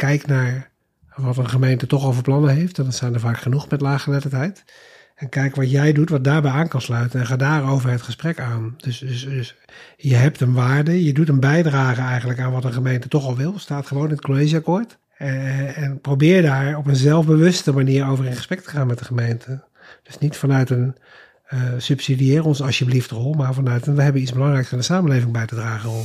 kijk naar wat een gemeente toch over plannen heeft. En dat zijn er vaak genoeg met laaggeletterdheid. En kijk wat jij doet, wat daarbij aan kan sluiten. En ga daarover het gesprek aan. Dus, dus, dus je hebt een waarde, je doet een bijdrage eigenlijk aan wat een gemeente toch al wil. Staat gewoon in het collegeakkoord. Uh, en probeer daar op een zelfbewuste manier over in gesprek te gaan met de gemeente. Dus niet vanuit een uh, subsidieer ons alsjeblieft rol, maar vanuit een we hebben iets belangrijks aan de samenleving bij te dragen rol.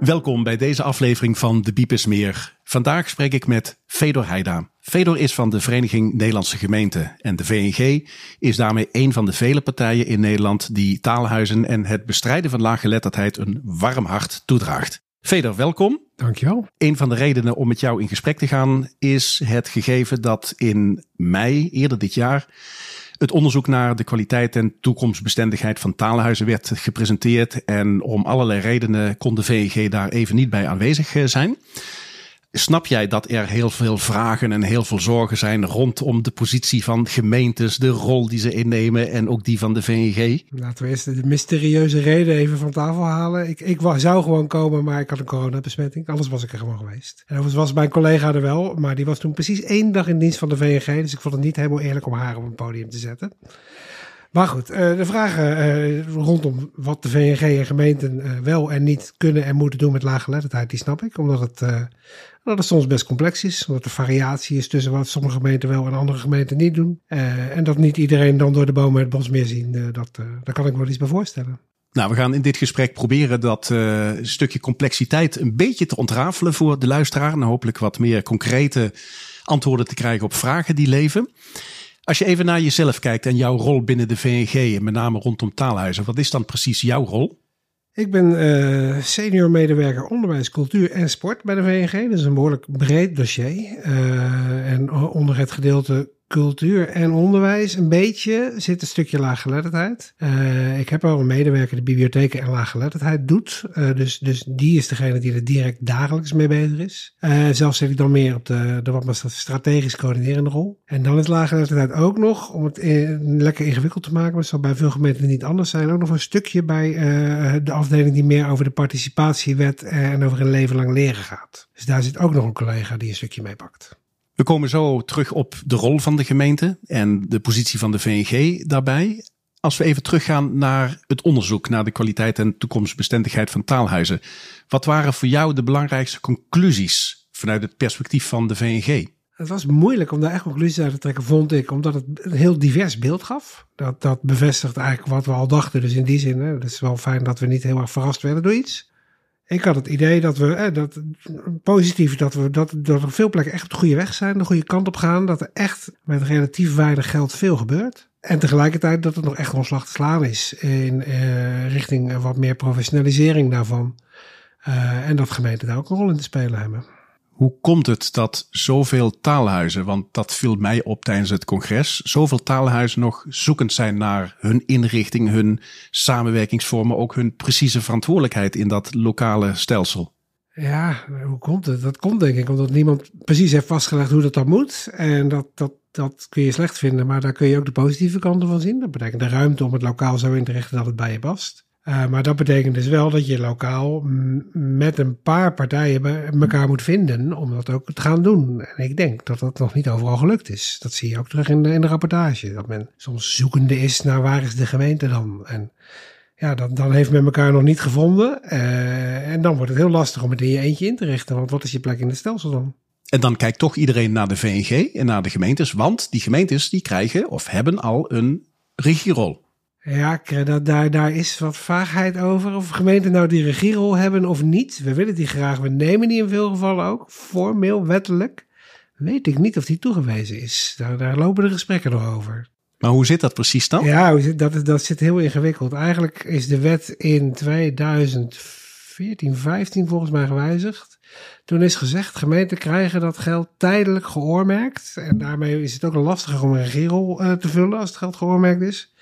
Welkom bij deze aflevering van De Biep is Meer. Vandaag spreek ik met Fedor Heida. Fedor is van de Vereniging Nederlandse Gemeenten en de VNG is daarmee een van de vele partijen in Nederland die taalhuizen en het bestrijden van laaggeletterdheid een warm hart toedraagt. Fedor, welkom. Dankjewel. Een van de redenen om met jou in gesprek te gaan is het gegeven dat in mei eerder dit jaar het onderzoek naar de kwaliteit en toekomstbestendigheid van taalhuizen werd gepresenteerd. En om allerlei redenen kon de VNG daar even niet bij aanwezig eh, zijn. Snap jij dat er heel veel vragen en heel veel zorgen zijn rondom de positie van gemeentes, de rol die ze innemen en ook die van de VNG? Laten we eerst de mysterieuze reden even van tafel halen. Ik, ik zou gewoon komen, maar ik had een coronabesmetting. Anders was ik er gewoon geweest. En overigens was mijn collega er wel, maar die was toen precies één dag in dienst van de VNG. Dus ik vond het niet helemaal eerlijk om haar op een podium te zetten. Maar goed, eh, de vragen eh, rondom wat de VNG en gemeenten eh, wel en niet kunnen en moeten doen met laaggeletterdheid, die snap ik. Omdat het, dat het soms best complex is. Omdat er variatie is tussen wat sommige gemeenten wel en andere gemeenten niet doen. en dat niet iedereen dan door de bomen het bos meer zien, dat, daar kan ik me wel iets bij voorstellen. Nou, we gaan in dit gesprek proberen dat stukje complexiteit een beetje te ontrafelen voor de luisteraar. En hopelijk wat meer concrete antwoorden te krijgen op vragen die leven. Als je even naar jezelf kijkt en jouw rol binnen de VNG, en met name rondom taalhuizen, wat is dan precies jouw rol? Ik ben uh, senior medewerker onderwijs, cultuur en sport bij de VNG. Dat is een behoorlijk breed dossier. Uh, en onder het gedeelte cultuur en onderwijs een beetje zit een stukje laaggeletterdheid. Uh, ik heb wel een medewerker die bibliotheken en laaggeletterdheid doet. Uh, dus, dus die is degene die er direct dagelijks mee bezig is. Uh, zelf zit ik dan meer op de, wat strategisch coördinerende rol. En dan is laaggeletterdheid ook nog, om het lekker ingewikkeld te maken, maar het zal bij veel gemeenten niet anders zijn, ook nog een stukje bij de afdeling die meer over de participatiewet en over een leven lang leren gaat. Dus daar zit ook nog een collega die een stukje mee pakt. We komen zo terug op de rol van de gemeente en de positie van de VNG daarbij. Als we even teruggaan naar het onderzoek naar de kwaliteit en toekomstbestendigheid van taalhuizen. Wat waren voor jou de belangrijkste conclusies vanuit het perspectief van de VNG? Het was moeilijk om daar echt conclusies uit te trekken, vond ik, omdat het een heel divers beeld gaf. Dat, dat bevestigt eigenlijk wat we al dachten. Dus in die zin, hè, het is wel fijn dat we niet heel erg verrast werden door iets. Ik had het idee dat we, eh, dat, positief, dat we dat, dat er veel plekken echt op de goede weg zijn, de goede kant op gaan. Dat er echt met relatief weinig geld veel gebeurt. En tegelijkertijd dat het nog echt omslag te slaan is in uh, richting wat meer professionalisering daarvan. Uh, en dat gemeenten daar ook een rol in te spelen hebben. Hoe komt het dat zoveel taalhuizen, want dat viel mij op tijdens het congres, zoveel taalhuizen nog zoekend zijn naar hun inrichting, hun samenwerkingsvormen, ook hun precieze verantwoordelijkheid in dat lokale stelsel? Ja, hoe komt het? Dat komt denk ik omdat niemand precies heeft vastgelegd hoe dat dan moet. En dat, dat, dat kun je slecht vinden, maar daar kun je ook de positieve kanten van zien. Dat betekent de ruimte om het lokaal zo in te richten dat het bij je past. Uh, maar dat betekent dus wel dat je lokaal met een paar partijen elkaar moet vinden om dat ook te gaan doen. En ik denk dat dat nog niet overal gelukt is. Dat zie je ook terug in de, in de rapportage. Dat men soms zoekende is naar waar is de gemeente dan. En ja, dan, dan heeft men elkaar nog niet gevonden. Uh, en dan wordt het heel lastig om het in je eentje in te richten. Want wat is je plek in het stelsel dan? En dan kijkt toch iedereen naar de VNG en naar de gemeentes. Want die gemeentes die krijgen of hebben al een regierol. Ja, daar, daar is wat vaagheid over. Of gemeenten nou die regierol hebben of niet. We willen die graag. We nemen die in veel gevallen ook. Formeel, wettelijk. Weet ik niet of die toegewezen is. Daar, daar lopen de gesprekken nog over. Maar hoe zit dat precies dan? Ja, dat, dat zit heel ingewikkeld. Eigenlijk is de wet in 2014, 15 volgens mij gewijzigd. Toen is gezegd, gemeenten krijgen dat geld tijdelijk geoormerkt. En daarmee is het ook lastiger om een regierol uh, te vullen als het geld geoormerkt is.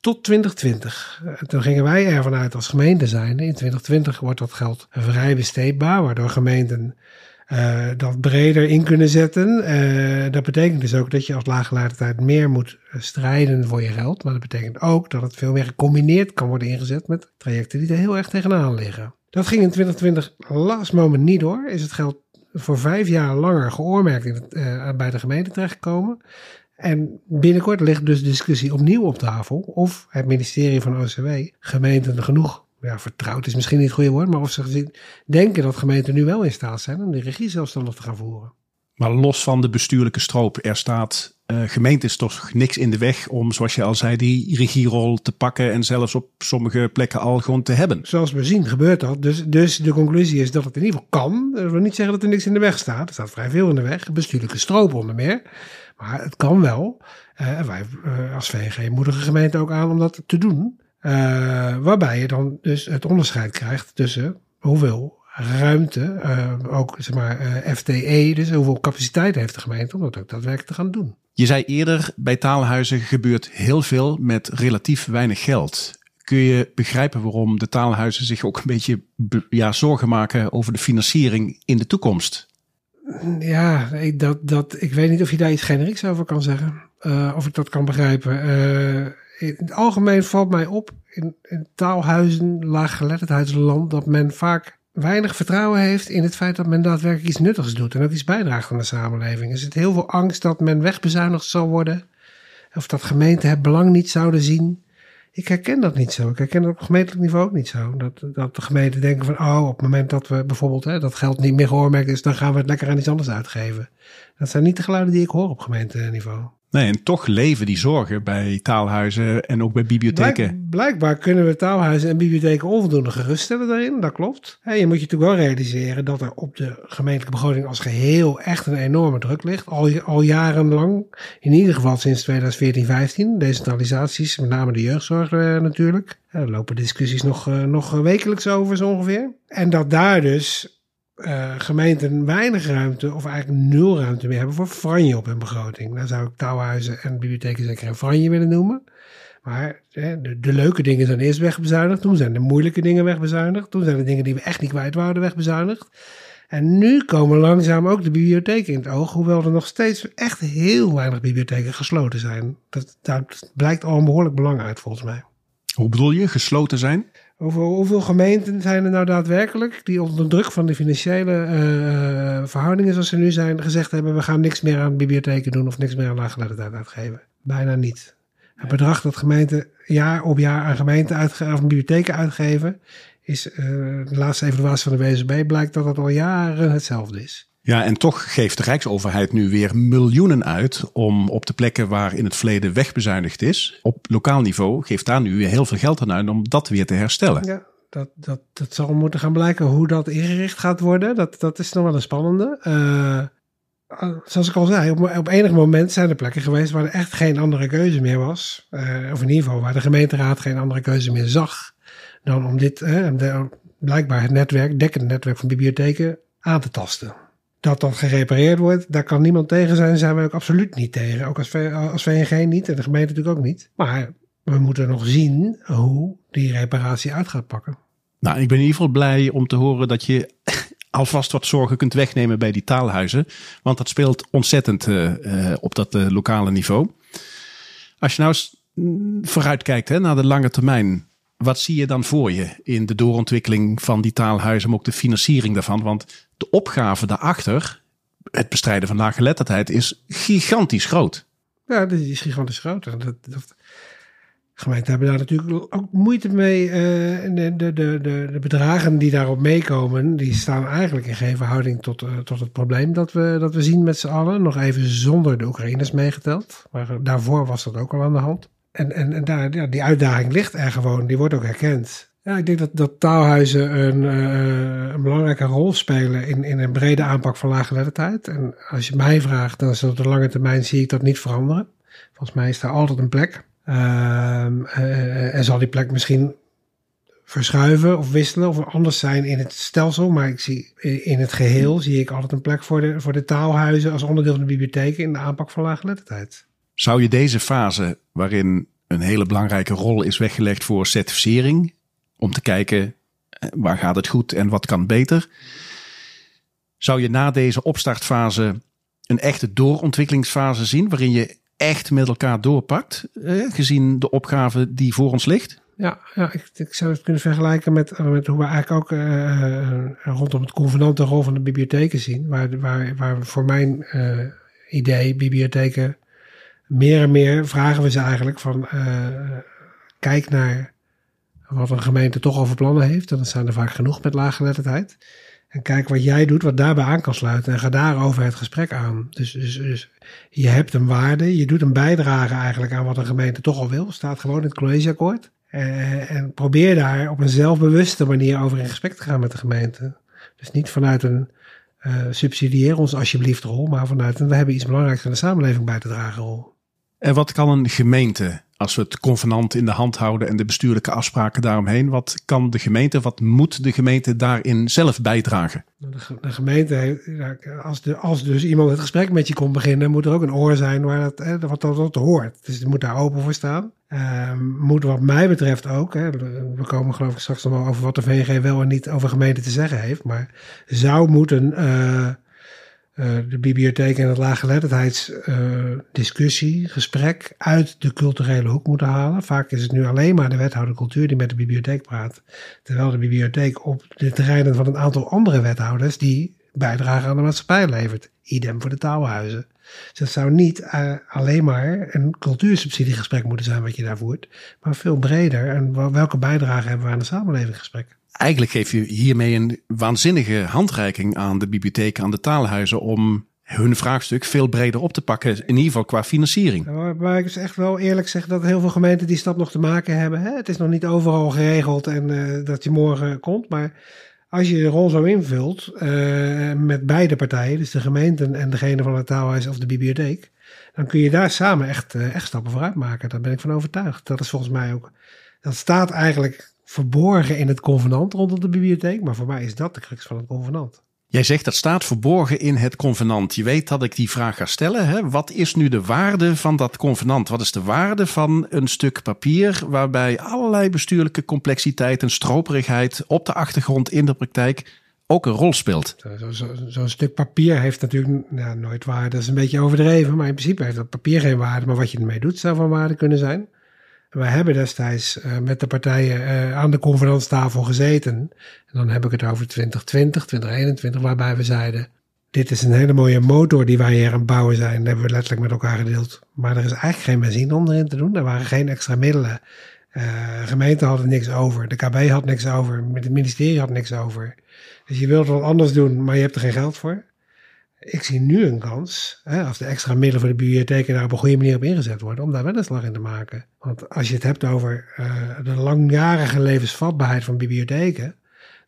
Tot 2020. Uh, toen gingen wij ervan uit als gemeente zijn. In 2020 wordt dat geld vrij besteedbaar, waardoor gemeenten uh, dat breder in kunnen zetten. Uh, dat betekent dus ook dat je als laaggeletterdheid meer moet strijden voor je geld. Maar dat betekent ook dat het veel meer gecombineerd kan worden ingezet met trajecten die er heel erg tegenaan liggen. Dat ging in 2020 last moment niet door. Is het geld voor vijf jaar langer geoormerkt in uh, bij de gemeente terechtgekomen. En binnenkort ligt dus discussie opnieuw op tafel of het ministerie van OCW gemeenten genoeg ja, vertrouwd is misschien niet het goede woord, maar of ze denken dat gemeenten nu wel in staat zijn om die regie zelfstandig te gaan voeren. Maar los van de bestuurlijke stroop, er staat uh, gemeentes toch niks in de weg om, zoals je al zei, die regierol te pakken en zelfs op sommige plekken al gewoon te hebben. Zoals we zien gebeurt dat. Dus, dus de conclusie is dat het in ieder geval kan. Dat wil niet zeggen dat er niks in de weg staat. Er staat vrij veel in de weg. Bestuurlijke stroop onder meer. Maar het kan wel. Uh, wij uh, als VNG moedigen gemeenten ook aan om dat te doen. Uh, waarbij je dan dus het onderscheid krijgt tussen hoeveel ruimte, ook zeg maar FTE, dus hoeveel capaciteit heeft de gemeente om dat ook daadwerkelijk te gaan doen. Je zei eerder, bij taalhuizen gebeurt heel veel met relatief weinig geld. Kun je begrijpen waarom de taalhuizen zich ook een beetje ja, zorgen maken over de financiering in de toekomst? Ja, ik, dat, dat, ik weet niet of je daar iets generieks over kan zeggen. Uh, of ik dat kan begrijpen. Uh, in het algemeen valt mij op in, in taalhuizen, laaggeletterdheidsland, dat men vaak weinig vertrouwen heeft in het feit dat men daadwerkelijk iets nuttigs doet en ook iets bijdraagt aan de samenleving. Er zit heel veel angst dat men wegbezuinigd zal worden, of dat gemeenten het belang niet zouden zien. Ik herken dat niet zo. Ik herken dat op gemeentelijk niveau ook niet zo. Dat, dat de gemeenten denken van, oh, op het moment dat we bijvoorbeeld hè, dat geld niet meer geoormerkt is, dan gaan we het lekker aan iets anders uitgeven. Dat zijn niet de geluiden die ik hoor op gemeenteniveau. Nee, en toch leven die zorgen bij taalhuizen en ook bij bibliotheken. Blijk, blijkbaar kunnen we taalhuizen en bibliotheken onvoldoende geruststellen daarin, dat klopt. Je moet je natuurlijk wel realiseren dat er op de gemeentelijke begroting als geheel echt een enorme druk ligt. Al, al jarenlang, in ieder geval sinds 2014, 15. Decentralisaties, met name de jeugdzorg uh, natuurlijk. Er lopen discussies nog, uh, nog wekelijks over zo ongeveer. En dat daar dus uh, gemeenten weinig ruimte of eigenlijk nul ruimte meer hebben voor franje op hun begroting. Dan zou ik touwhuizen en bibliotheken zeker franje willen noemen. Maar de, leuke dingen zijn eerst wegbezuinigd. Toen zijn de moeilijke dingen wegbezuinigd. Toen zijn de dingen die we echt niet kwijt waren wegbezuinigd. En nu komen langzaam ook de bibliotheken in het oog. Hoewel er nog steeds echt heel weinig bibliotheken gesloten zijn. Dat, dat blijkt al een behoorlijk belang uit volgens mij. Hoe bedoel je, gesloten zijn? Over hoeveel gemeenten zijn er nou daadwerkelijk die onder druk van de financiële uh, verhoudingen zoals ze nu zijn gezegd hebben: we gaan niks meer aan bibliotheken doen of niks meer aan laaggeletterdheid uitgeven? Bijna niet. Het bedrag dat gemeenten jaar op jaar aan gemeenten uitgeven, of bibliotheken uitgeven, is uh, de laatste evaluatie van de WSB blijkt dat het al jaren hetzelfde is. Ja, en toch geeft de Rijksoverheid nu weer miljoenen uit om op de plekken waar in het verleden wegbezuinigd is, op lokaal niveau, geeft daar nu weer heel veel geld aan uit om dat weer te herstellen. Ja, dat, dat, dat zal moeten gaan blijken hoe dat ingericht gaat worden. Dat, dat is nog wel een spannende. Uh, zoals ik al zei, op, op enig moment zijn er plekken geweest waar er echt geen andere keuze meer was. Uh, of in ieder geval waar de gemeenteraad geen andere keuze meer zag dan om dit, uh, de, blijkbaar het netwerk, dekkend netwerk van bibliotheken aan te tasten dat dat gerepareerd wordt, daar kan niemand tegen zijn. Zijn we ook absoluut niet tegen. Ook als, VNG niet en de gemeente natuurlijk ook niet. Maar we moeten nog zien hoe die reparatie uit gaat pakken. Nou, ik ben in ieder geval blij om te horen dat je alvast wat zorgen kunt wegnemen bij die taalhuizen. Want dat speelt ontzettend uh, uh, op dat uh, lokale niveau. Als je nou eens vooruit kijkt hè, naar de lange termijn. Wat zie je dan voor je in de doorontwikkeling van die taalhuizen, maar ook de financiering daarvan? Want de opgave daarachter, het bestrijden van laaggeletterdheid, is gigantisch groot. Ja, dat is gigantisch groot. Dat, dat, gemeenten hebben daar natuurlijk ook moeite mee. Uh, de, de, de, de, bedragen die daarop meekomen, die staan eigenlijk in geen verhouding tot, uh, tot het probleem dat we, dat we zien met z'n allen. Nog even zonder de Oekraïners meegeteld. Maar daarvoor was dat ook al aan de hand. En, en, en daar, ja, die uitdaging ligt er gewoon, die wordt ook erkend. Ja, ik denk dat, dat taalhuizen een, uh, een belangrijke rol spelen in, in een brede aanpak van laaggeletterdheid. En als je mij vraagt, dan is op de lange termijn zie ik dat niet veranderen. Volgens mij is daar altijd een plek. Uh, uh, en zal die plek misschien verschuiven of wisselen of anders zijn in het stelsel. Maar ik zie in het geheel zie ik altijd een plek voor de, voor de taalhuizen als onderdeel van de bibliotheken in de aanpak van laaggeletterdheid. Zou je deze fase, waarin een hele belangrijke rol is weggelegd voor certificering, om te kijken eh, waar gaat het goed en wat kan beter, zou je na deze opstartfase een echte doorontwikkelingsfase zien, waarin je echt met elkaar doorpakt, eh, gezien de opgave die voor ons ligt? Ja, ja ik, ik zou het kunnen vergelijken met, met hoe we eigenlijk ook rondom het convenant rol van de bibliotheken zien. Waar, waar, waar voor mijn uh, idee bibliotheken meer en meer vragen we ze eigenlijk van kijk naar wat een gemeente toch over plannen heeft. En dat zijn er vaak genoeg met laaggeletterdheid. En kijk wat jij doet, wat daarbij aan kan sluiten. En ga daarover het gesprek aan. Dus, dus, dus je hebt een waarde, je doet een bijdrage eigenlijk aan wat een gemeente toch al wil. Staat gewoon in het collegeakkoord. Uh, en probeer daar op een zelfbewuste manier over in gesprek te gaan met de gemeente. Dus niet vanuit een uh, subsidieer ons alsjeblieft rol, maar vanuit een we hebben iets belangrijks aan de samenleving bij te dragen rol. En wat kan een gemeente als we het convenant in de hand houden en de bestuurlijke afspraken daaromheen, wat kan de gemeente, wat moet de gemeente daarin zelf bijdragen? De, de gemeente, als, de, als dus iemand het gesprek met je komt beginnen, moet er ook een oor zijn waar dat, wat dat hoort. Dus je moet daar open voor staan. Um, moet wat mij betreft ook, hè, we komen geloof ik straks nog wel over wat de VNG wel en niet over gemeente te zeggen heeft, maar zou moeten uh, de bibliotheek en het laaggeletterdheidsdiscussie, uh, gesprek uit de culturele hoek moeten halen. Vaak is het nu alleen maar de wethouder cultuur die met de bibliotheek praat. Terwijl de bibliotheek op de terreinen van een aantal andere wethouders die bijdragen aan de maatschappij levert. Idem voor de taalhuizen. Dus het zou niet uh, alleen maar een cultuursubsidiegesprek moeten zijn wat je daar voert, maar veel breder. En welke bijdrage hebben we aan de samenlevingsgesprek? Eigenlijk geef je hiermee een waanzinnige handreiking aan de bibliotheken, aan de taalhuizen om hun vraagstuk veel breder op te pakken, in ieder geval qua financiering. Maar ik dus echt wel eerlijk zeg dat heel veel gemeenten die stap nog te maken hebben. Hè? Het is nog niet overal geregeld en uh, dat je morgen komt, maar als je de rol zo invult uh, met beide partijen, dus de gemeenten en degene van het taalhuis of de bibliotheek, dan kun je daar samen echt, uh, echt stappen vooruit maken. Daar ben ik van overtuigd. Dat is volgens mij ook. Dat staat eigenlijk verborgen in het convenant rondom de bibliotheek, maar voor mij is dat de crux van het convenant. Jij zegt dat staat verborgen in het convenant. Je weet dat ik die vraag ga stellen. Hè? Wat is nu de waarde van dat convenant? Wat is de waarde van een stuk papier waarbij allerlei bestuurlijke complexiteit en stroperigheid op de achtergrond in de praktijk ook een rol speelt? Zo'n zo, zo stuk papier heeft natuurlijk nou, nooit waarde. Dat is een beetje overdreven, maar in principe heeft dat papier geen waarde. Maar wat je ermee doet zou van waarde kunnen zijn. We hebben destijds uh, met de partijen uh, aan de conferentstafel gezeten. En dan heb ik het over 2020, 2021, waarbij we zeiden: Dit is een hele mooie motor die wij hier aan het bouwen zijn. Dat hebben we letterlijk met elkaar gedeeld. Maar er is eigenlijk geen benzine onderin te doen. Er waren geen extra middelen. Uh, gemeente hadden niks over. De KB had niks over. Het ministerie had niks over. Dus je wilt wat anders doen, maar je hebt er geen geld voor ik zie nu een kans, hè, als de extra middelen voor de bibliotheken daar op een goede manier op ingezet worden, om daar wel een slag in te maken. Want als je het hebt over uh, de langjarige levensvatbaarheid van bibliotheken,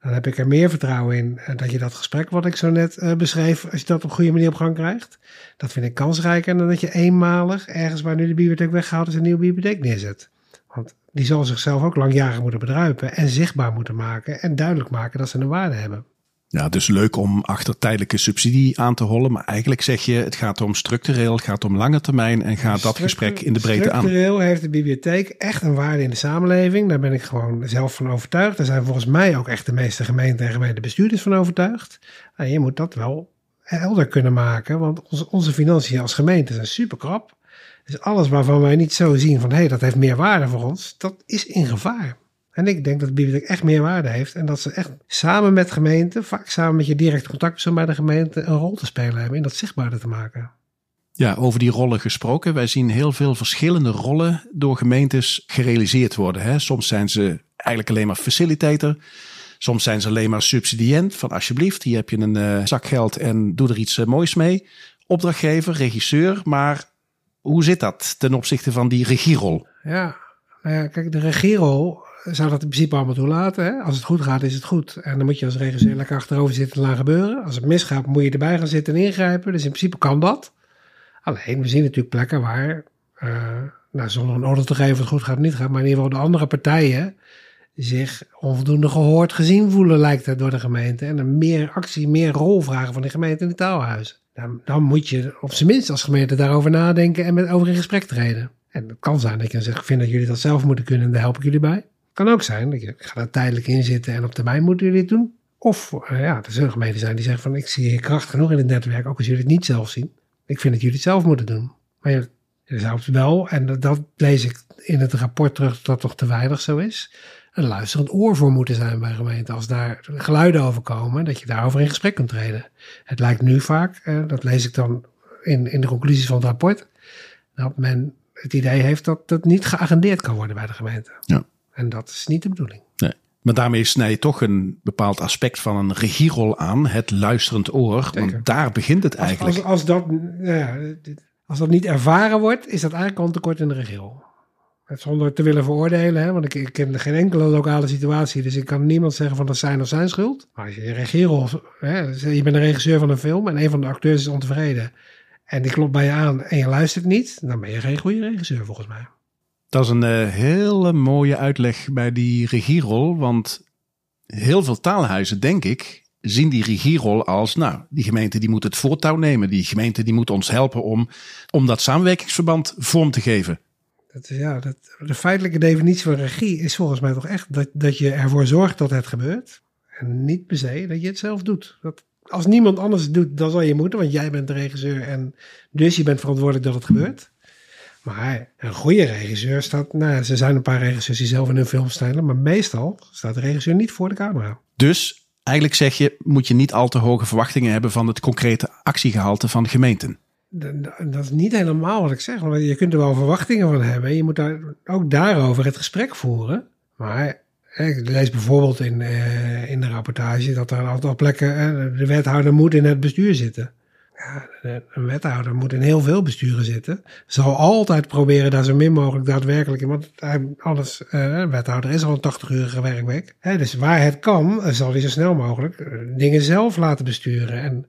dan heb ik er meer vertrouwen in uh, dat je dat gesprek wat ik zo net uh, beschreef, als je dat op een goede manier op gang krijgt, dat vind ik kansrijker dan dat je eenmalig ergens waar nu de bibliotheek weggehaald is een nieuwe bibliotheek neerzet. Want die zal zichzelf ook langjarig moeten bedruipen en zichtbaar moeten maken en duidelijk maken dat ze een waarde hebben. Ja, dus leuk om achter tijdelijke subsidie aan te hollen. Maar eigenlijk zeg je, het gaat om structureel, het gaat om lange termijn en gaat dat gesprek in de breedte aan. Structureel heeft de bibliotheek echt een waarde in de samenleving. Daar ben ik gewoon zelf van overtuigd. Daar zijn volgens mij ook echt de meeste gemeenten en gemeentebestuurders van overtuigd. En je moet dat wel helder kunnen maken, want onze, onze financiën als gemeente zijn super krap. Dus alles waarvan wij niet zo zien van, hé, hey, dat heeft meer waarde voor ons, dat is in gevaar. En ik denk dat de bibliotheek echt meer waarde heeft. En dat ze echt samen met gemeenten, vaak samen met je directe contactpersoon bij de gemeente, een rol te spelen hebben in dat zichtbaarder te maken. Ja, over die rollen gesproken. Wij zien heel veel verschillende rollen door gemeentes gerealiseerd worden. Hè. Soms zijn ze eigenlijk alleen maar facilitator. Soms zijn ze alleen maar subsidiënt. Van alsjeblieft, hier heb je een uh, zak geld en doe er iets uh, moois mee. Opdrachtgever, regisseur. Maar hoe zit dat ten opzichte van die regierol? Ja, nou ja kijk, de regierol zou dat in principe allemaal toelaten. Hè? Als het goed gaat, is het goed. En dan moet je als regisseur lekker achterover zitten en laten gebeuren. Als het misgaat, moet je erbij gaan zitten en ingrijpen. Dus in principe kan dat. Alleen, we zien natuurlijk plekken waar, uh, nou, zonder een orde te geven of het goed gaat of niet gaat, maar in ieder geval de andere partijen zich onvoldoende gehoord gezien voelen, lijkt het door de gemeente. En een meer actie, meer rol vragen van de gemeente in de taalhuizen. Dan, dan moet je op zijn minst als gemeente daarover nadenken en met over in gesprek treden. En het kan zijn dat je zegt, ik vind dat jullie dat zelf moeten kunnen en daar help ik jullie bij. Kan ook zijn dat je, ik ga daar tijdelijk in zitten en op termijn moeten jullie het doen. Of uh, ja, er zullen gemeenten zijn die zeggen van, ik zie hier kracht genoeg in het netwerk, ook als jullie het niet zelf zien. Ik vind dat jullie het zelf moeten doen. Maar je, je wel, en dat, dat lees ik in het rapport terug, dat dat toch te weinig zo is een luisterend oor voor moeten zijn bij gemeenten. Als daar geluiden over komen, dat je daarover in gesprek kunt treden. Het lijkt nu vaak, eh, dat lees ik dan in, in de conclusies van het rapport, dat men het idee heeft dat het niet geagendeerd kan worden bij de gemeente. Ja. En dat is niet de bedoeling. Nee. Maar daarmee snij je toch een bepaald aspect van een regierol aan, het luisterend oor. Want daar begint het eigenlijk. Als, als, dat, ja, als dat niet ervaren wordt, is dat eigenlijk al een tekort in de regierol. Zonder te willen veroordelen, hè, want ik, ik ken geen enkele lokale situatie, dus ik kan niemand zeggen van dat zijn of zijn schuld. Maar als je regierol, hè, je bent een regisseur van een film en een van de acteurs is ontevreden en die klopt bij je aan en je luistert niet, dan ben je geen goede regisseur volgens mij. Dat is een uh, hele mooie uitleg bij die regierol, want heel veel taalhuizen, denk ik, zien die regierol als, nou, die gemeente die moet het voortouw nemen, die gemeente die moet ons helpen om, om dat samenwerkingsverband vorm te geven. Dat, ja, dat, de feitelijke definitie van regie is volgens mij toch echt dat, dat je ervoor zorgt dat het gebeurt. En niet per se dat je het zelf doet. Dat, als niemand anders het doet, dan zal je moeten, want jij bent de regisseur en dus je bent verantwoordelijk dat het gebeurt. Maar een goede regisseur staat, nou, er zijn een paar regisseurs die zelf in hun film stijlen, maar meestal staat de regisseur niet voor de camera. Dus eigenlijk zeg je, moet je niet al te hoge verwachtingen hebben van het concrete actiegehalte van gemeenten dat is niet helemaal wat ik zeg. Want je kunt er wel verwachtingen van hebben. Je moet daar, ook daarover het gesprek voeren. Maar ik lees bijvoorbeeld in, uh, in de rapportage dat er een aantal plekken de wethouder moet in het bestuur zitten. Een wethouder moet in heel veel besturen zitten. Zal altijd proberen daar zo min mogelijk daadwerkelijk in. Want alles, uh, wethouder is al een 80-urige werkweek. Dus waar het kan, zal hij zo snel mogelijk uh, dingen zelf laten besturen. En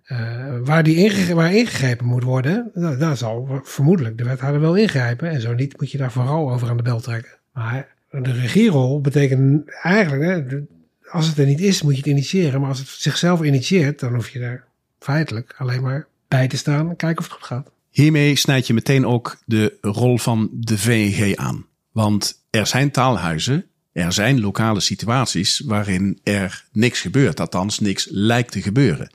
waar, die inge waar ingegrepen moet worden, daar zal vermoedelijk de wethouder wel ingrijpen. En zo niet moet je daar vooral over aan de bel trekken. Maar de regierol betekent eigenlijk, als het er niet is, moet je het initiëren. Maar als het zichzelf initieert, dan hoef je daar feitelijk alleen maar bij te staan en kijken of het goed gaat. Hiermee snijd je meteen ook de rol van de VNG aan. Want er zijn taalhuizen, er zijn lokale situaties waarin er niks gebeurt, althans niks lijkt te gebeuren.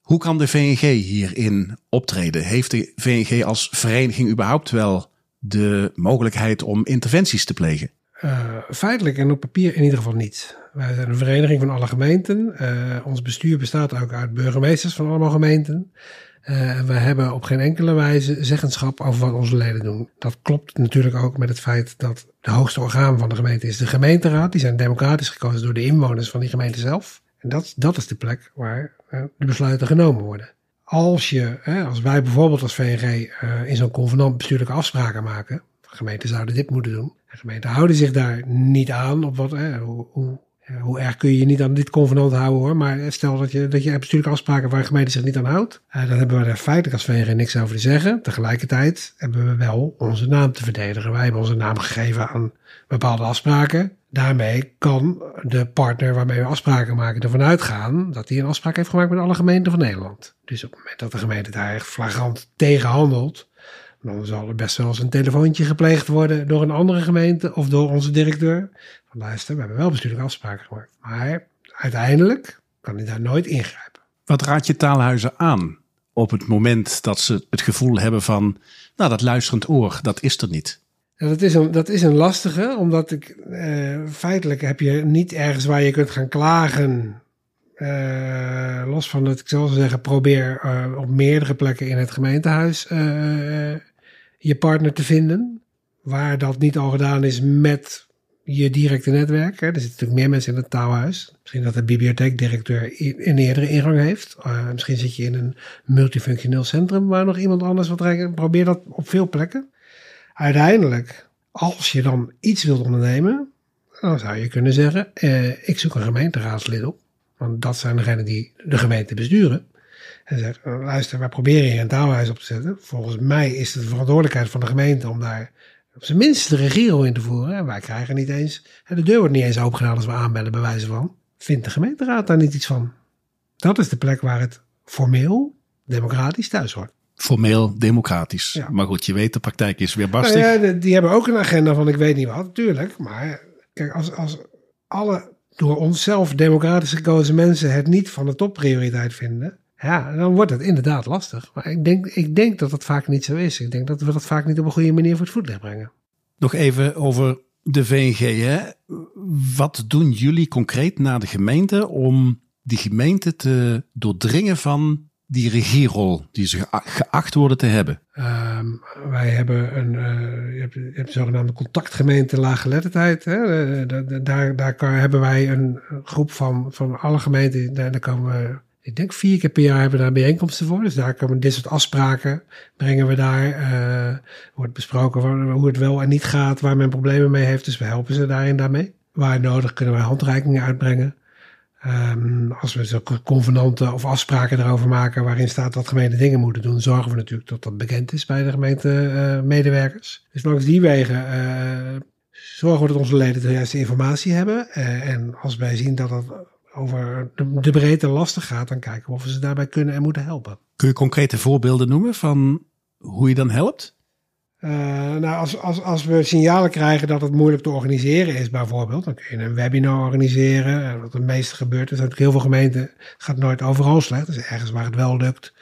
Hoe kan de VNG hierin optreden? Heeft de VNG als vereniging überhaupt wel de mogelijkheid om interventies te plegen? Uh, feitelijk en op papier in ieder geval niet. Wij zijn een vereniging van alle gemeenten. Uh, ons bestuur bestaat ook uit burgemeesters van allemaal gemeenten. Uh, we hebben op geen enkele wijze zeggenschap over wat onze leden doen. Dat klopt natuurlijk ook met het feit dat de hoogste orgaan van de gemeente is de gemeenteraad. Die zijn democratisch gekozen door de inwoners van die gemeente zelf. En dat, dat is de plek waar de besluiten genomen worden. Als, je, als wij bijvoorbeeld als VNG in zo'n convenant bestuurlijke afspraken maken, gemeenten zouden dit moeten doen. De gemeenten houden zich daar niet aan. Op wat, hoe, hoe, hoe, erg kun je je niet aan dit convenant houden hoor. Maar stel dat je, dat je bestuurlijke afspraken waar de gemeente zich niet aan houdt. Eh, dan hebben we er feitelijk als VNG niks over te zeggen. Tegelijkertijd hebben we wel onze naam te verdedigen. Wij hebben onze naam gegeven aan bepaalde afspraken. Daarmee kan de partner waarmee we afspraken maken ervan uitgaan dat hij een afspraak heeft gemaakt met alle gemeenten van Nederland. Dus op het moment dat de gemeente daar echt flagrant tegen handelt, dan zal er best wel eens een telefoontje gepleegd worden door een andere gemeente of door onze directeur. Van luister, we hebben wel bestuurlijke afspraken gemaakt. Maar uiteindelijk kan hij daar nooit ingrijpen. Wat raad je taalhuizen aan op het moment dat ze het gevoel hebben van, nou dat luisterend oor, dat is er niet? dat, is een, dat is een lastige, omdat ik eh, feitelijk heb je niet ergens waar je kunt gaan klagen. Uh, los van dat ik zal zeggen, probeer uh, op meerdere plekken in het gemeentehuis uh, je partner te vinden. Waar dat niet al gedaan is met je directe netwerk. Hè. Er zitten natuurlijk meer mensen in het taalhuis. Misschien dat de bibliotheekdirecteur een eerdere ingang heeft. Misschien zit je in een multifunctioneel centrum waar nog iemand anders wat rijdt. Probeer dat op veel plekken. Uiteindelijk, als je dan iets wilt ondernemen, dan zou je kunnen zeggen: ik zoek een gemeenteraadslid op. Want dat zijn degenen die de gemeente besturen. En zegt, luister, wij proberen hier een taalhuis op te zetten. Volgens mij is het de verantwoordelijkheid van de gemeente om daar op zijn minst de regierol in te voeren. En wij krijgen niet eens, de deur wordt niet eens opengedaan als we aanbellen, bij wijze van. Vindt de gemeenteraad daar niet iets van? Dat is de plek waar het formeel democratisch thuis hoort. Formeel democratisch. Ja. Maar goed, je weet, de praktijk is weer barstig. Nou ja, de- die hebben ook een agenda van ik weet niet wat, natuurlijk. Maar kijk, als, als alle door onszelf democratisch gekozen mensen het niet van de topprioriteit vinden, ja, dan wordt het inderdaad lastig. Maar ik denk, ik denk dat dat vaak niet zo is. Ik denk dat we dat vaak niet op een goede manier voor het voetlicht brengen. Nog even over de VNG. Hè? Wat doen jullie concreet naar de gemeente om die gemeente te doordringen van die regierol die ze gea- geacht worden te hebben? Ehm, wij hebben een, eh, je hebt, je zogenaamde contactgemeente laaggeletterdheid. Eh, da- da- daar daar hebben wij een groep van, van alle gemeenten. Daar, komen we, ik denk vier keer per jaar hebben we daar bijeenkomsten voor. Dus daar komen dit soort afspraken, brengen we daar. eh, wordt besproken hoe het wel en niet gaat, waar men problemen mee heeft. Dus we helpen ze daarin daarmee. Waar nodig kunnen wij handreikingen uitbrengen. Ehm, als we zo convenanten of afspraken erover maken waarin staat dat gemeenten dingen moeten doen, zorgen we natuurlijk dat dat bekend is bij de gemeentemedewerkers. dus langs die wegen eh, zorgen we dat onze leden de juiste informatie hebben. Eh, en als wij zien dat het over de, de breedte lastig gaat, dan kijken we of we ze daarbij kunnen en moeten helpen. Kun je concrete voorbeelden noemen van hoe je dan helpt? Eh, nou, als, als, als we signalen krijgen dat het moeilijk te organiseren is, bijvoorbeeld, dan kun je een webinar organiseren. En wat het meeste gebeurt, zijn natuurlijk heel veel gemeenten, gaat nooit overal slecht. Dus ergens waar het wel lukt,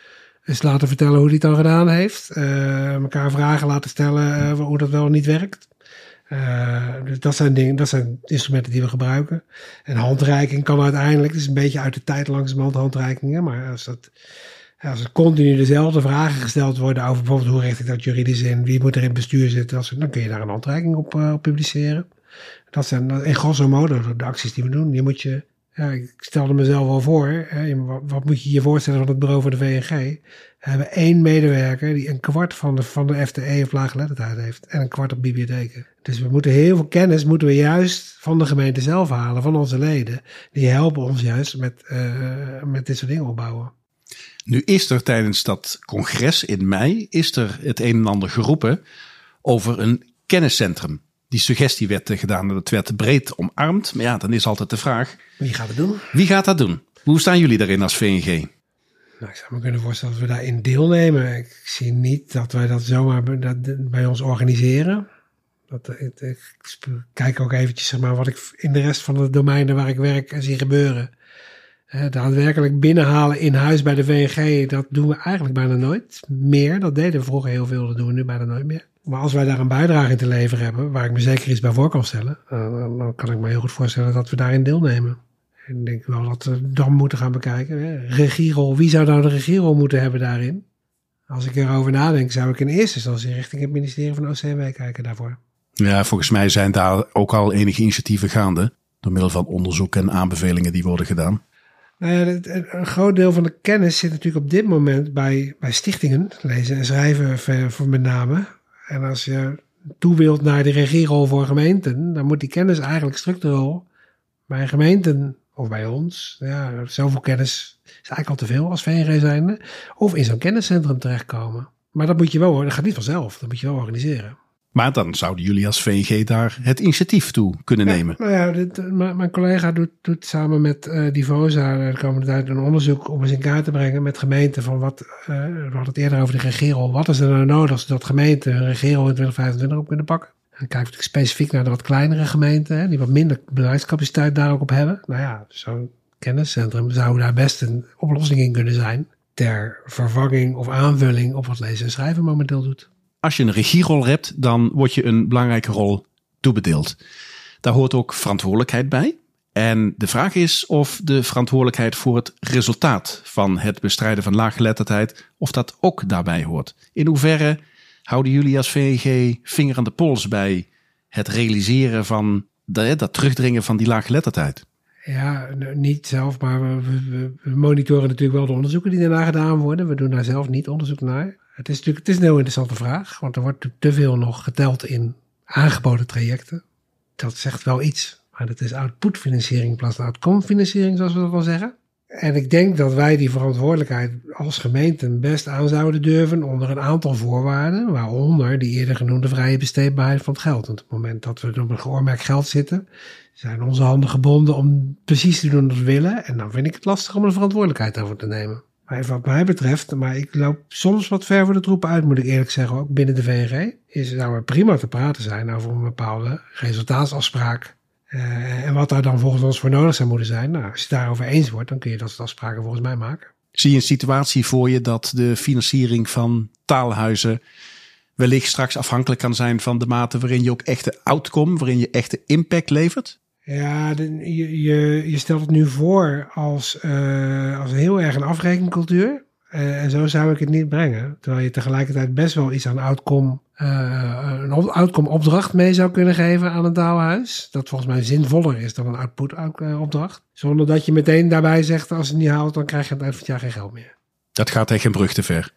eens laten vertellen hoe hij het dan gedaan heeft. Eh elkaar vragen laten stellen eh, hoe dat wel niet werkt. Dus dat zijn dingen, dat zijn instrumenten die we gebruiken. En handreiking kan uiteindelijk, het is een beetje uit de tijd langzamerhand handreikingen, maar als dat als er continu dezelfde vragen gesteld worden over bijvoorbeeld hoe richt ik dat juridisch in, wie moet er in het bestuur zitten, dan kun je daar een handreiking op, eh, publiceren. Dat zijn in grosso modo de, acties die we doen. Je moet je, ja, ik stelde mezelf al voor, hè, wat, moet je je voorstellen van het bureau voor de VNG? We hebben één medewerker die een kwart van de, van de FTE of laaggeletterdheid heeft en een kwart op bibliotheken. Dus we moeten heel veel kennis moeten we juist van de gemeente zelf halen, van onze leden. Die helpen ons juist met, eh, met dit soort dingen opbouwen. Nu is er tijdens dat congres in mei is er het een en ander geroepen over een kenniscentrum. Die suggestie werd eh, gedaan en dat werd breed omarmd. Maar ja, dan is altijd de vraag, Wie gaat het doen? wie gaat dat doen? Hoe staan jullie daarin als VNG? Nou, ik zou me kunnen voorstellen dat we daarin deelnemen. Ik zie niet dat wij dat zomaar bij- dat- bij ons organiseren. Dat, ik, ik kijk ook eventjes zeg maar, wat ik in de rest van de domeinen waar ik werk en zie gebeuren. Eh, daadwerkelijk binnenhalen in huis bij de VNG, dat doen we eigenlijk bijna nooit meer. Dat deden we vroeger heel veel, dat doen we nu bijna nooit meer. Maar als wij daar een bijdrage in te leveren hebben, waar ik me zeker iets bij voor kan stellen, eh, dan, kan ik me heel goed voorstellen dat we daarin deelnemen. En ik denk wel dat we dan moeten gaan bekijken. Regierol, wie zou nou de regierol moeten hebben daarin? Als ik erover nadenk, zou ik in eerste instantie richting het ministerie van OCMW kijken daarvoor. Ja, volgens mij zijn daar ook al enige initiatieven gaande. Door middel van onderzoek en aanbevelingen die worden gedaan. Ja, het- een groot deel van de kennis zit natuurlijk op dit moment bij, bij stichtingen, lezen en schrijven voor, met name. En als je toe wilt naar de regierol voor gemeenten, dan moet die kennis eigenlijk structureel bij gemeenten of bij ons, ja, zoveel kennis is eigenlijk al te veel als VNG zijnde, of in zo'n kenniscentrum terechtkomen. Maar dat moet je wel, dat gaat niet vanzelf, dat moet je wel organiseren. Maar dan zouden jullie als VNG daar het initiatief toe kunnen nemen. Nou ja, dit, eh, mijn collega doet, doet samen met eh Divosa de komende tijd een onderzoek om eens in kaart te brengen met gemeenten van wat, eh, we hadden het eerder over de regierol, wat is er nou nodig zodat gemeenten hun regierol in 2025 op kunnen pakken. En dan kijken we natuurlijk specifiek naar de wat kleinere gemeenten, hè, die wat minder beleidscapaciteit daar ook op hebben. Nou ja, zo'n kenniscentrum zou daar best een oplossing in kunnen zijn ter vervanging of aanvulling op wat lezen en schrijven momenteel doet. Als je een regierol hebt, dan word je een belangrijke rol toebedeeld. Daar hoort ook verantwoordelijkheid bij. En de vraag is of de verantwoordelijkheid voor het resultaat van het bestrijden van laaggeletterdheid, of dat ook daarbij hoort. In hoeverre houden jullie als VNG vinger aan de pols bij het realiseren van dat, terugdringen van die laaggeletterdheid? Ja, niet zelf, maar we, we monitoren natuurlijk wel de onderzoeken die daarna gedaan worden. We doen daar zelf niet onderzoek naar. Het is natuurlijk het is een heel interessante vraag, want er wordt te veel nog geteld in aangeboden trajecten. Dat zegt wel iets, maar dat is outputfinanciering in plaats van outcome-financiering, zoals we dat wel zeggen. En ik denk dat wij die verantwoordelijkheid als gemeente best aan zouden durven onder een aantal voorwaarden, waaronder die eerder genoemde vrije besteedbaarheid van het geld. Want op het moment dat we op een geoormerkt geld zitten, zijn onze handen gebonden om precies te doen wat we willen. En dan vind ik het lastig om er verantwoordelijkheid over te nemen. Maar wat mij betreft, maar ik loop soms wat ver voor de troepen uit, moet ik eerlijk zeggen, ook binnen de VNG, is zou er prima te praten zijn over een bepaalde resultaatsafspraak. Uh, en wat daar dan volgens ons voor nodig zou moeten zijn. Nou, als je het daarover eens wordt, dan kun je dat soort afspraken volgens mij maken. Zie je een situatie voor je dat de financiering van taalhuizen wellicht straks afhankelijk kan zijn van de mate waarin je ook echte outcome, waarin je echte impact levert? Ja, je, je, je, stelt het nu voor als, uh, als heel erg een afrekencultuur. Uh, en zo zou ik het niet brengen. Terwijl je tegelijkertijd best wel iets aan outcome, uh, een outcome opdracht mee zou kunnen geven aan een taalhuis. Dat volgens mij zinvoller is dan een output opdracht. Zonder dat je meteen daarbij zegt, als het niet haalt, dan krijg je het eind van het jaar geen geld meer. Dat gaat een brug te ver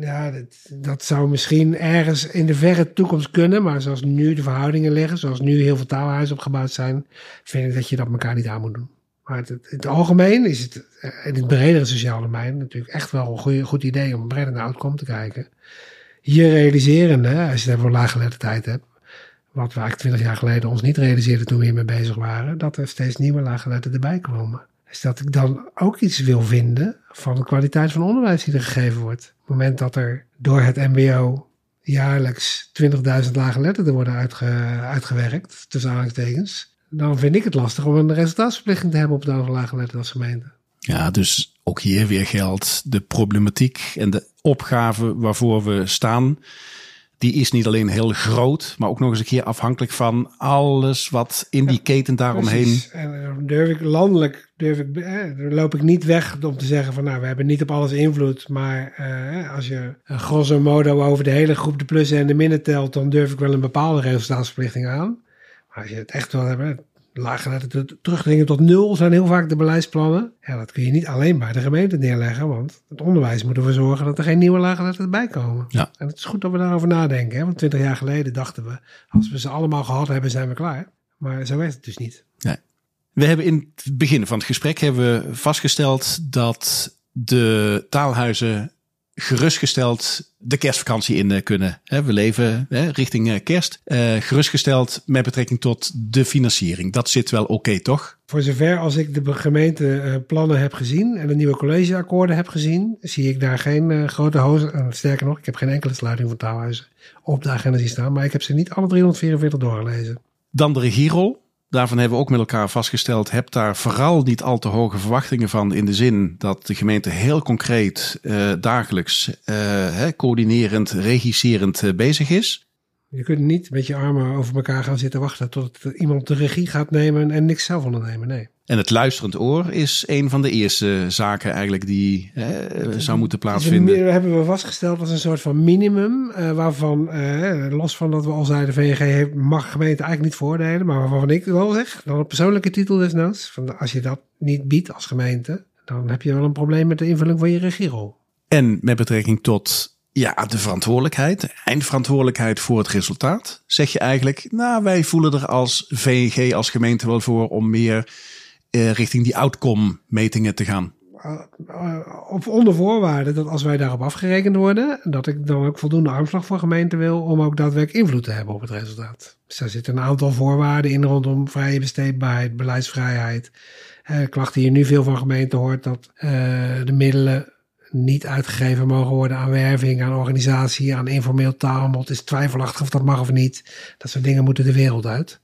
ja, dat, dat, zou misschien ergens in de verre toekomst kunnen. Maar zoals nu de verhoudingen liggen, zoals nu heel veel taalhuizen opgebouwd zijn, vind ik dat je dat elkaar niet aan moet doen. Maar het, het, het algemeen is het in het bredere sociale domein natuurlijk echt wel een goed idee om breder naar outcome te kijken. Hier realiserende, als je het over laaggeletterdheid hebt, wat we eigenlijk twintig jaar geleden ons niet realiseerden toen we hiermee bezig waren, dat er steeds nieuwe laaggeletterden erbij komen dat ik dan ook iets wil vinden van de kwaliteit van onderwijs die er gegeven wordt. Op het moment dat er door het MBO jaarlijks 20.000 lage letterden worden uitge, uitgewerkt, tussen aanhalingstekens, dan vind ik het lastig om een resultaatsverplichting te hebben op de aantal lage letters als gemeente. Ja, dus ook hier weer geldt de problematiek en de opgave waarvoor we staan die is niet alleen heel groot, maar ook nog eens een keer afhankelijk van alles wat in die keten daaromheen. Precies. En eh, durf ik landelijk, durf ik, eh, loop ik niet weg om te zeggen van nou, we hebben niet op alles invloed. Maar eh, als je een grosso modo over de hele groep de plussen en de minnen telt, dan durf ik wel een bepaalde resultaatsverplichting aan. Maar als je het echt wil hebben, lager terugdringen tot nul zijn heel vaak de beleidsplannen. Ja, dat kun je niet alleen bij de gemeente neerleggen, want het onderwijs moet ervoor zorgen dat er geen nieuwe laagletters erbij komen. Ja. En het is goed dat we daarover nadenken, hè? want twintig jaar geleden dachten we, als we ze allemaal gehad hebben, zijn we klaar. Maar zo werkt het dus niet. Nee. We hebben in het begin van het gesprek hebben we vastgesteld dat de taalhuizen gerustgesteld de kerstvakantie in eh, kunnen. We leven richting eh, kerst. Eh, gerustgesteld met betrekking tot de financiering. Dat zit wel oké, toch? Voor zover als ik de gemeenteplannen heb gezien en de nieuwe collegeakkoorden heb gezien, zie ik daar geen grote hozen. Sterker nog, ik heb geen enkele sluiting van taalhuizen op de agenda zien staan. Maar ik heb ze niet alle 344 doorgelezen. Dan de regierol. Daarvan hebben we ook met elkaar vastgesteld, heb daar vooral niet al te hoge verwachtingen van in de zin dat de gemeente heel concreet uh, dagelijks uh, coördinerend, regisserend uh, bezig is. Je kunt niet met je armen over elkaar gaan zitten wachten tot iemand de regie gaat nemen en niks zelf ondernemen, nee. En het luisterend oor is een van de eerste zaken eigenlijk die zou moeten plaatsvinden. Dat hebben we vastgesteld als een soort van minimum. Uh, waarvan, uh, los van dat we al zeiden, VNG heeft, mag gemeente eigenlijk niet voordelen. Maar waarvan ik wel zeg, dan een persoonlijke titel desnoods. Van als je dat niet biedt als gemeente, dan heb je wel een probleem met de invulling van je regierol. En met betrekking tot ja, de verantwoordelijkheid, de eindverantwoordelijkheid voor het resultaat. Zeg je eigenlijk, nou wij voelen er als VNG, als gemeente wel voor om meer uh, richting die outcome metingen te gaan? Uh, op onder voorwaarde dat als wij daarop afgerekend worden, dat ik dan ook voldoende armslag voor gemeente wil om ook daadwerkelijk invloed te hebben op het resultaat. Dus daar zitten een aantal voorwaarden in rondom vrije besteedbaarheid, beleidsvrijheid. Uh, klachten die je nu veel van gemeenten hoort, dat de middelen niet uitgegeven mogen worden aan werving, aan organisatie, aan informeel. Het is twijfelachtig of dat mag of niet. Dat soort dingen moeten de wereld uit.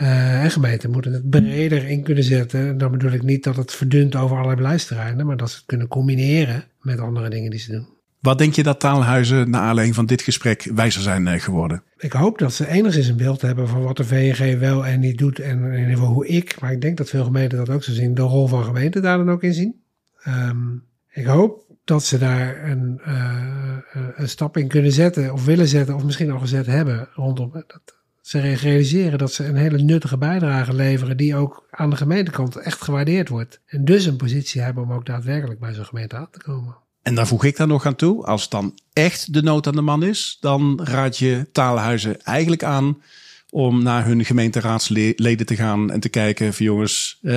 Uh, en gemeenten moeten het breder in kunnen zetten. Dan bedoel ik niet dat het verdunt over allerlei beleidsterreinen, maar dat ze het kunnen combineren met andere dingen die ze doen. Wat denk je dat taalhuizen naar aanleiding van dit gesprek wijzer zijn eh, geworden? Ik hoop dat ze enigszins een beeld hebben van wat de VNG wel en niet doet. En in ieder geval hoe ik, maar ik denk dat veel gemeenten dat ook zo zien, de rol van gemeenten daar dan ook in zien. Um, ik hoop dat ze daar een, uh, een stap in kunnen zetten of willen zetten of misschien al gezet hebben rondom dat ze realiseren dat ze een hele nuttige bijdrage leveren die ook aan de gemeentekant echt gewaardeerd wordt. En dus een positie hebben om ook daadwerkelijk bij zo'n gemeente aan te komen. En daar voeg ik dan nog aan toe, als dan echt de nood aan de man is, dan raad je taalhuizen eigenlijk aan om naar hun gemeenteraadsleden te gaan en te kijken van jongens, eh,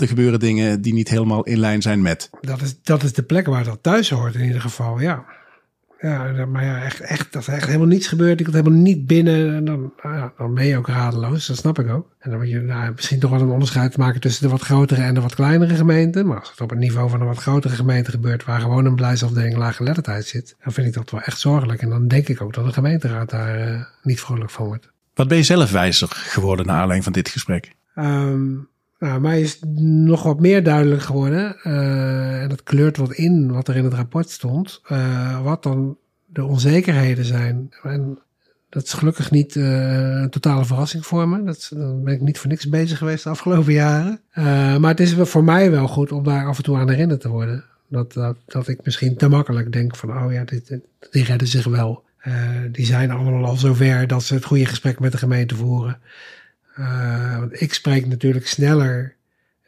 er gebeuren dingen die niet helemaal in lijn zijn met. Dat is, dat is de plek waar dat thuis hoort in ieder geval, ja. Ja, maar ja, echt, echt, dat er echt helemaal niets gebeurt. Ik had helemaal niet binnen. En dan, nou ja, dan ben je ook radeloos. Dat snap ik ook. En dan moet je nou, misschien toch wel een onderscheid maken tussen de wat grotere en de wat kleinere gemeenten. Maar als het op het niveau van een wat grotere gemeente gebeurt, waar gewoon een beleidsafdeling lage lettertijd zit, dan vind ik dat wel echt zorgelijk. En dan denk ik ook dat de gemeenteraad daar uh, niet vrolijk van wordt. Wat ben je zelf wijzer geworden naar aanleiding van dit gesprek? Um, nou, mij is nog wat meer duidelijk geworden, uh, en dat kleurt wat in wat er in het rapport stond, uh, wat dan de onzekerheden zijn. En dat is gelukkig niet uh, een totale verrassing voor me. Dat, ben ik niet voor niks bezig geweest de afgelopen jaren. maar het is voor mij wel goed om daar af en toe aan herinnerd te worden. Dat, dat, dat ik misschien te makkelijk denk van, oh ja, dit, dit, die redden zich wel. die zijn allemaal al zover dat ze het goede gesprek met de gemeente voeren. Uh, want ik spreek natuurlijk sneller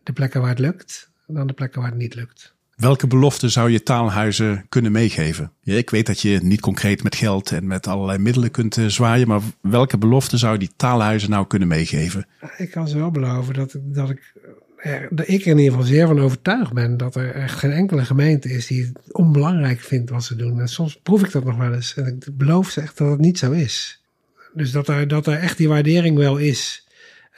de plekken waar het lukt dan de plekken waar het niet lukt. Welke beloften zou je taalhuizen kunnen meegeven? Ja, ik weet dat je niet concreet met geld en met allerlei middelen kunt uh, zwaaien, maar welke beloften zou die taalhuizen nou kunnen meegeven? Ik kan ze wel beloven dat, dat ik er, dat ik er in ieder geval zeer van overtuigd ben dat er echt geen enkele gemeente is die het onbelangrijk vindt wat ze doen. En soms proef ik dat nog wel eens en ik beloof ze echt dat het niet zo is. Dus dat er, dat er echt die waardering wel is.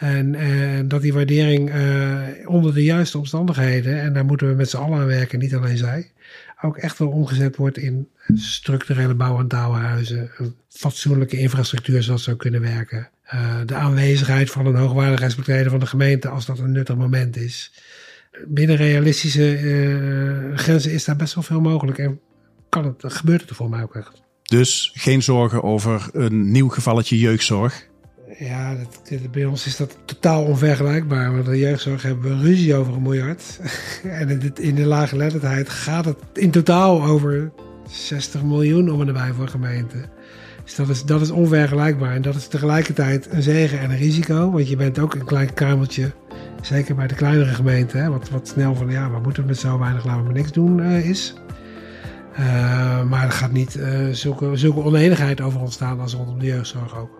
En uh, dat die waardering uh, onder de juiste omstandigheden, en daar moeten we met z'n allen aan werken, niet alleen zij, ook echt wel omgezet wordt in structurele bouw- en taalhuizen, een fatsoenlijke infrastructuur zoals zou kunnen werken. Uh, de aanwezigheid van een hoogwaardigheidsbetreden van de gemeente als dat een nuttig moment is. Binnen realistische grenzen is daar best wel veel mogelijk en kan het, gebeurt het er voor mij ook echt. Dus geen zorgen over een nieuw gevalletje jeugdzorg? Ja, dat, bij ons is dat totaal onvergelijkbaar. Want de jeugdzorg hebben we ruzie over een miljard. en in de, in de gaat het in totaal over 60 miljoen om en nabij voor gemeenten. Dus dat is, dat is onvergelijkbaar. En dat is tegelijkertijd een zegen en een risico. Want je bent ook een klein kamertje, zeker bij de kleinere gemeenten, wat, wat snel van ja, wat moeten we met zo weinig, laten we maar niks doen uh, is. Uh, maar er gaat niet uh, zulke, zulke oneenigheid over ontstaan als rondom de jeugdzorg ook.